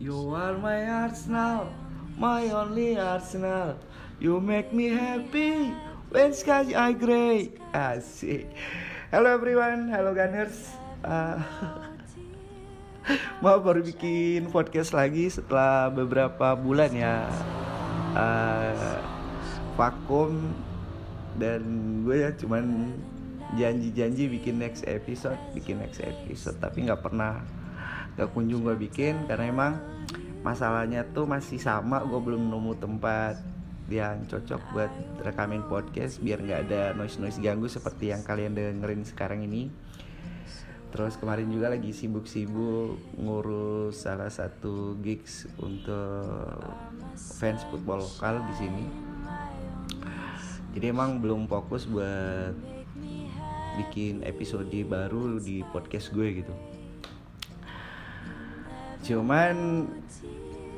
You are my Arsenal, my only Arsenal. You make me happy when sky I gray. Asik. Hello everyone, hello Gunners. Uh, mau baru bikin podcast lagi setelah beberapa bulan ya uh, vakum dan gue ya cuman janji-janji bikin next episode, bikin next episode tapi nggak pernah gak kunjung gue bikin karena emang masalahnya tuh masih sama gue belum nemu tempat yang cocok buat rekamin podcast biar nggak ada noise noise ganggu seperti yang kalian dengerin sekarang ini. Terus kemarin juga lagi sibuk-sibuk ngurus salah satu gigs untuk fans football lokal di sini. Jadi emang belum fokus buat bikin episode baru di podcast gue gitu cuman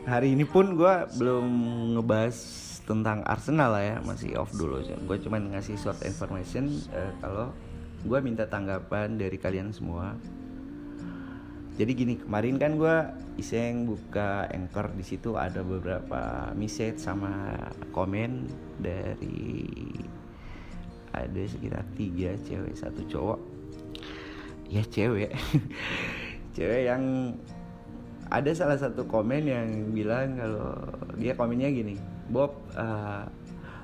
hari ini pun gue belum ngebahas tentang Arsenal lah ya masih off dulu gue cuman ngasih short information uh, kalau gue minta tanggapan dari kalian semua. Jadi gini kemarin kan gue iseng buka anchor di situ ada beberapa message sama komen dari ada sekitar tiga cewek satu cowok. Ya cewek. Cewek yang ada salah satu komen yang bilang kalau dia komennya gini Bob uh,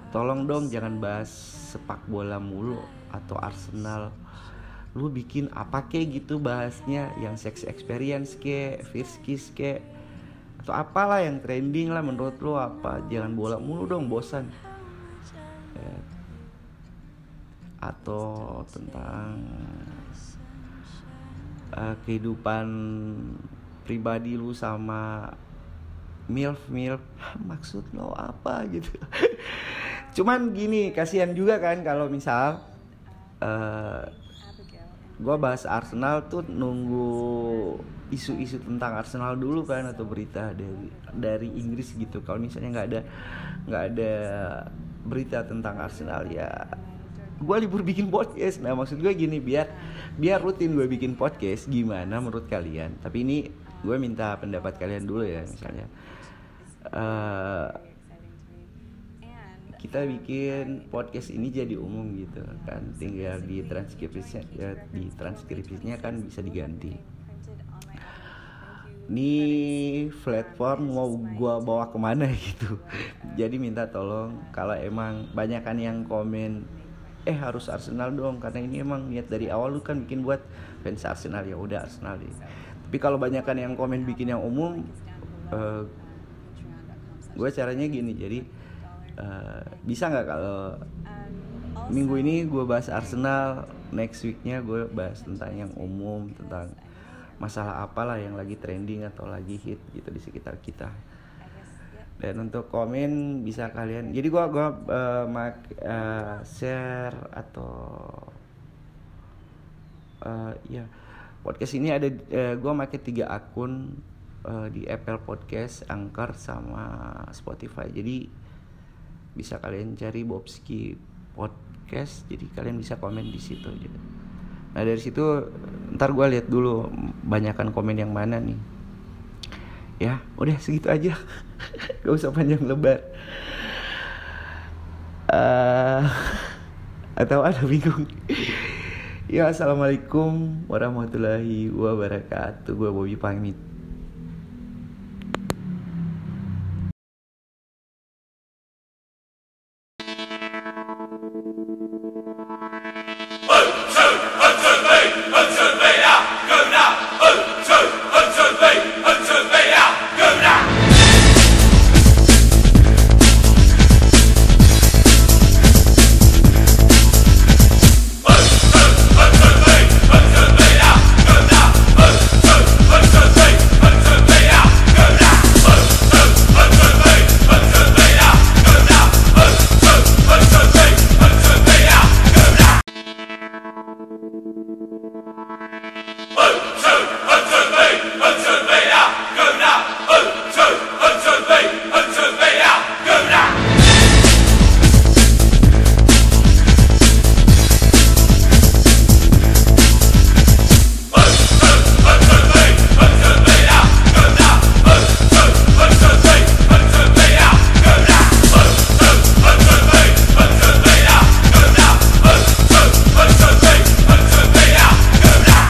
tolong dong jangan bahas sepak bola mulu atau Arsenal. Lu bikin apa kek gitu bahasnya? Yang sex experience ke first kiss ke atau apalah yang trending lah menurut lu apa? Jangan bola mulu dong bosan. Atau tentang uh, kehidupan pribadi lu sama milf milf maksud lo apa? Gitu. Cuman gini kasihan juga kan kalau misal uh, eh, gue bahas Arsenal tuh nunggu isu-isu tentang Arsenal dulu kan atau berita dari dari Inggris gitu. Kalau misalnya nggak ada nggak ada berita tentang Arsenal ya gue libur bikin podcast. Nah maksud gue gini biar biar rutin gue bikin podcast gimana menurut kalian? Tapi ini gue minta pendapat kalian dulu ya misalnya. Uh, kita bikin podcast ini jadi umum gitu kan. Tinggal di transkripsinya ya di transkripsinya kan bisa diganti. Ini platform mau gua bawa ke mana gitu. Jadi minta tolong kalau emang banyakan yang komen eh harus Arsenal dong karena ini emang niat dari awal lu kan bikin buat fans Arsenal. Ya udah Arsenal deh tapi kalau banyakkan yang komen bikin yang umum uh, gue caranya gini. Jadi uh, bisa nggak kalau minggu ini gue bahas Arsenal next weeknya gue bahas tentang yang umum tentang masalah apalah yang lagi trending atau lagi hit gitu di sekitar kita. Dan untuk komen bisa kalian jadi gue gua uh, uh, share atau uh, ya podcast ini ada uh, eh, gue pakai tiga akun uh, di Apple Podcast, Anchor sama Spotify. Jadi bisa kalian cari Bobski Podcast. Jadi kalian bisa komen di situ. Nah dari situ ntar gue lihat dulu banyakkan komen yang mana nih. Ya udah segitu aja. Gak usah panjang lebar. Uh, atau ada bingung. Ya assalamualaikum warahmatullahi wabarakatuh. Gue Bobby pamit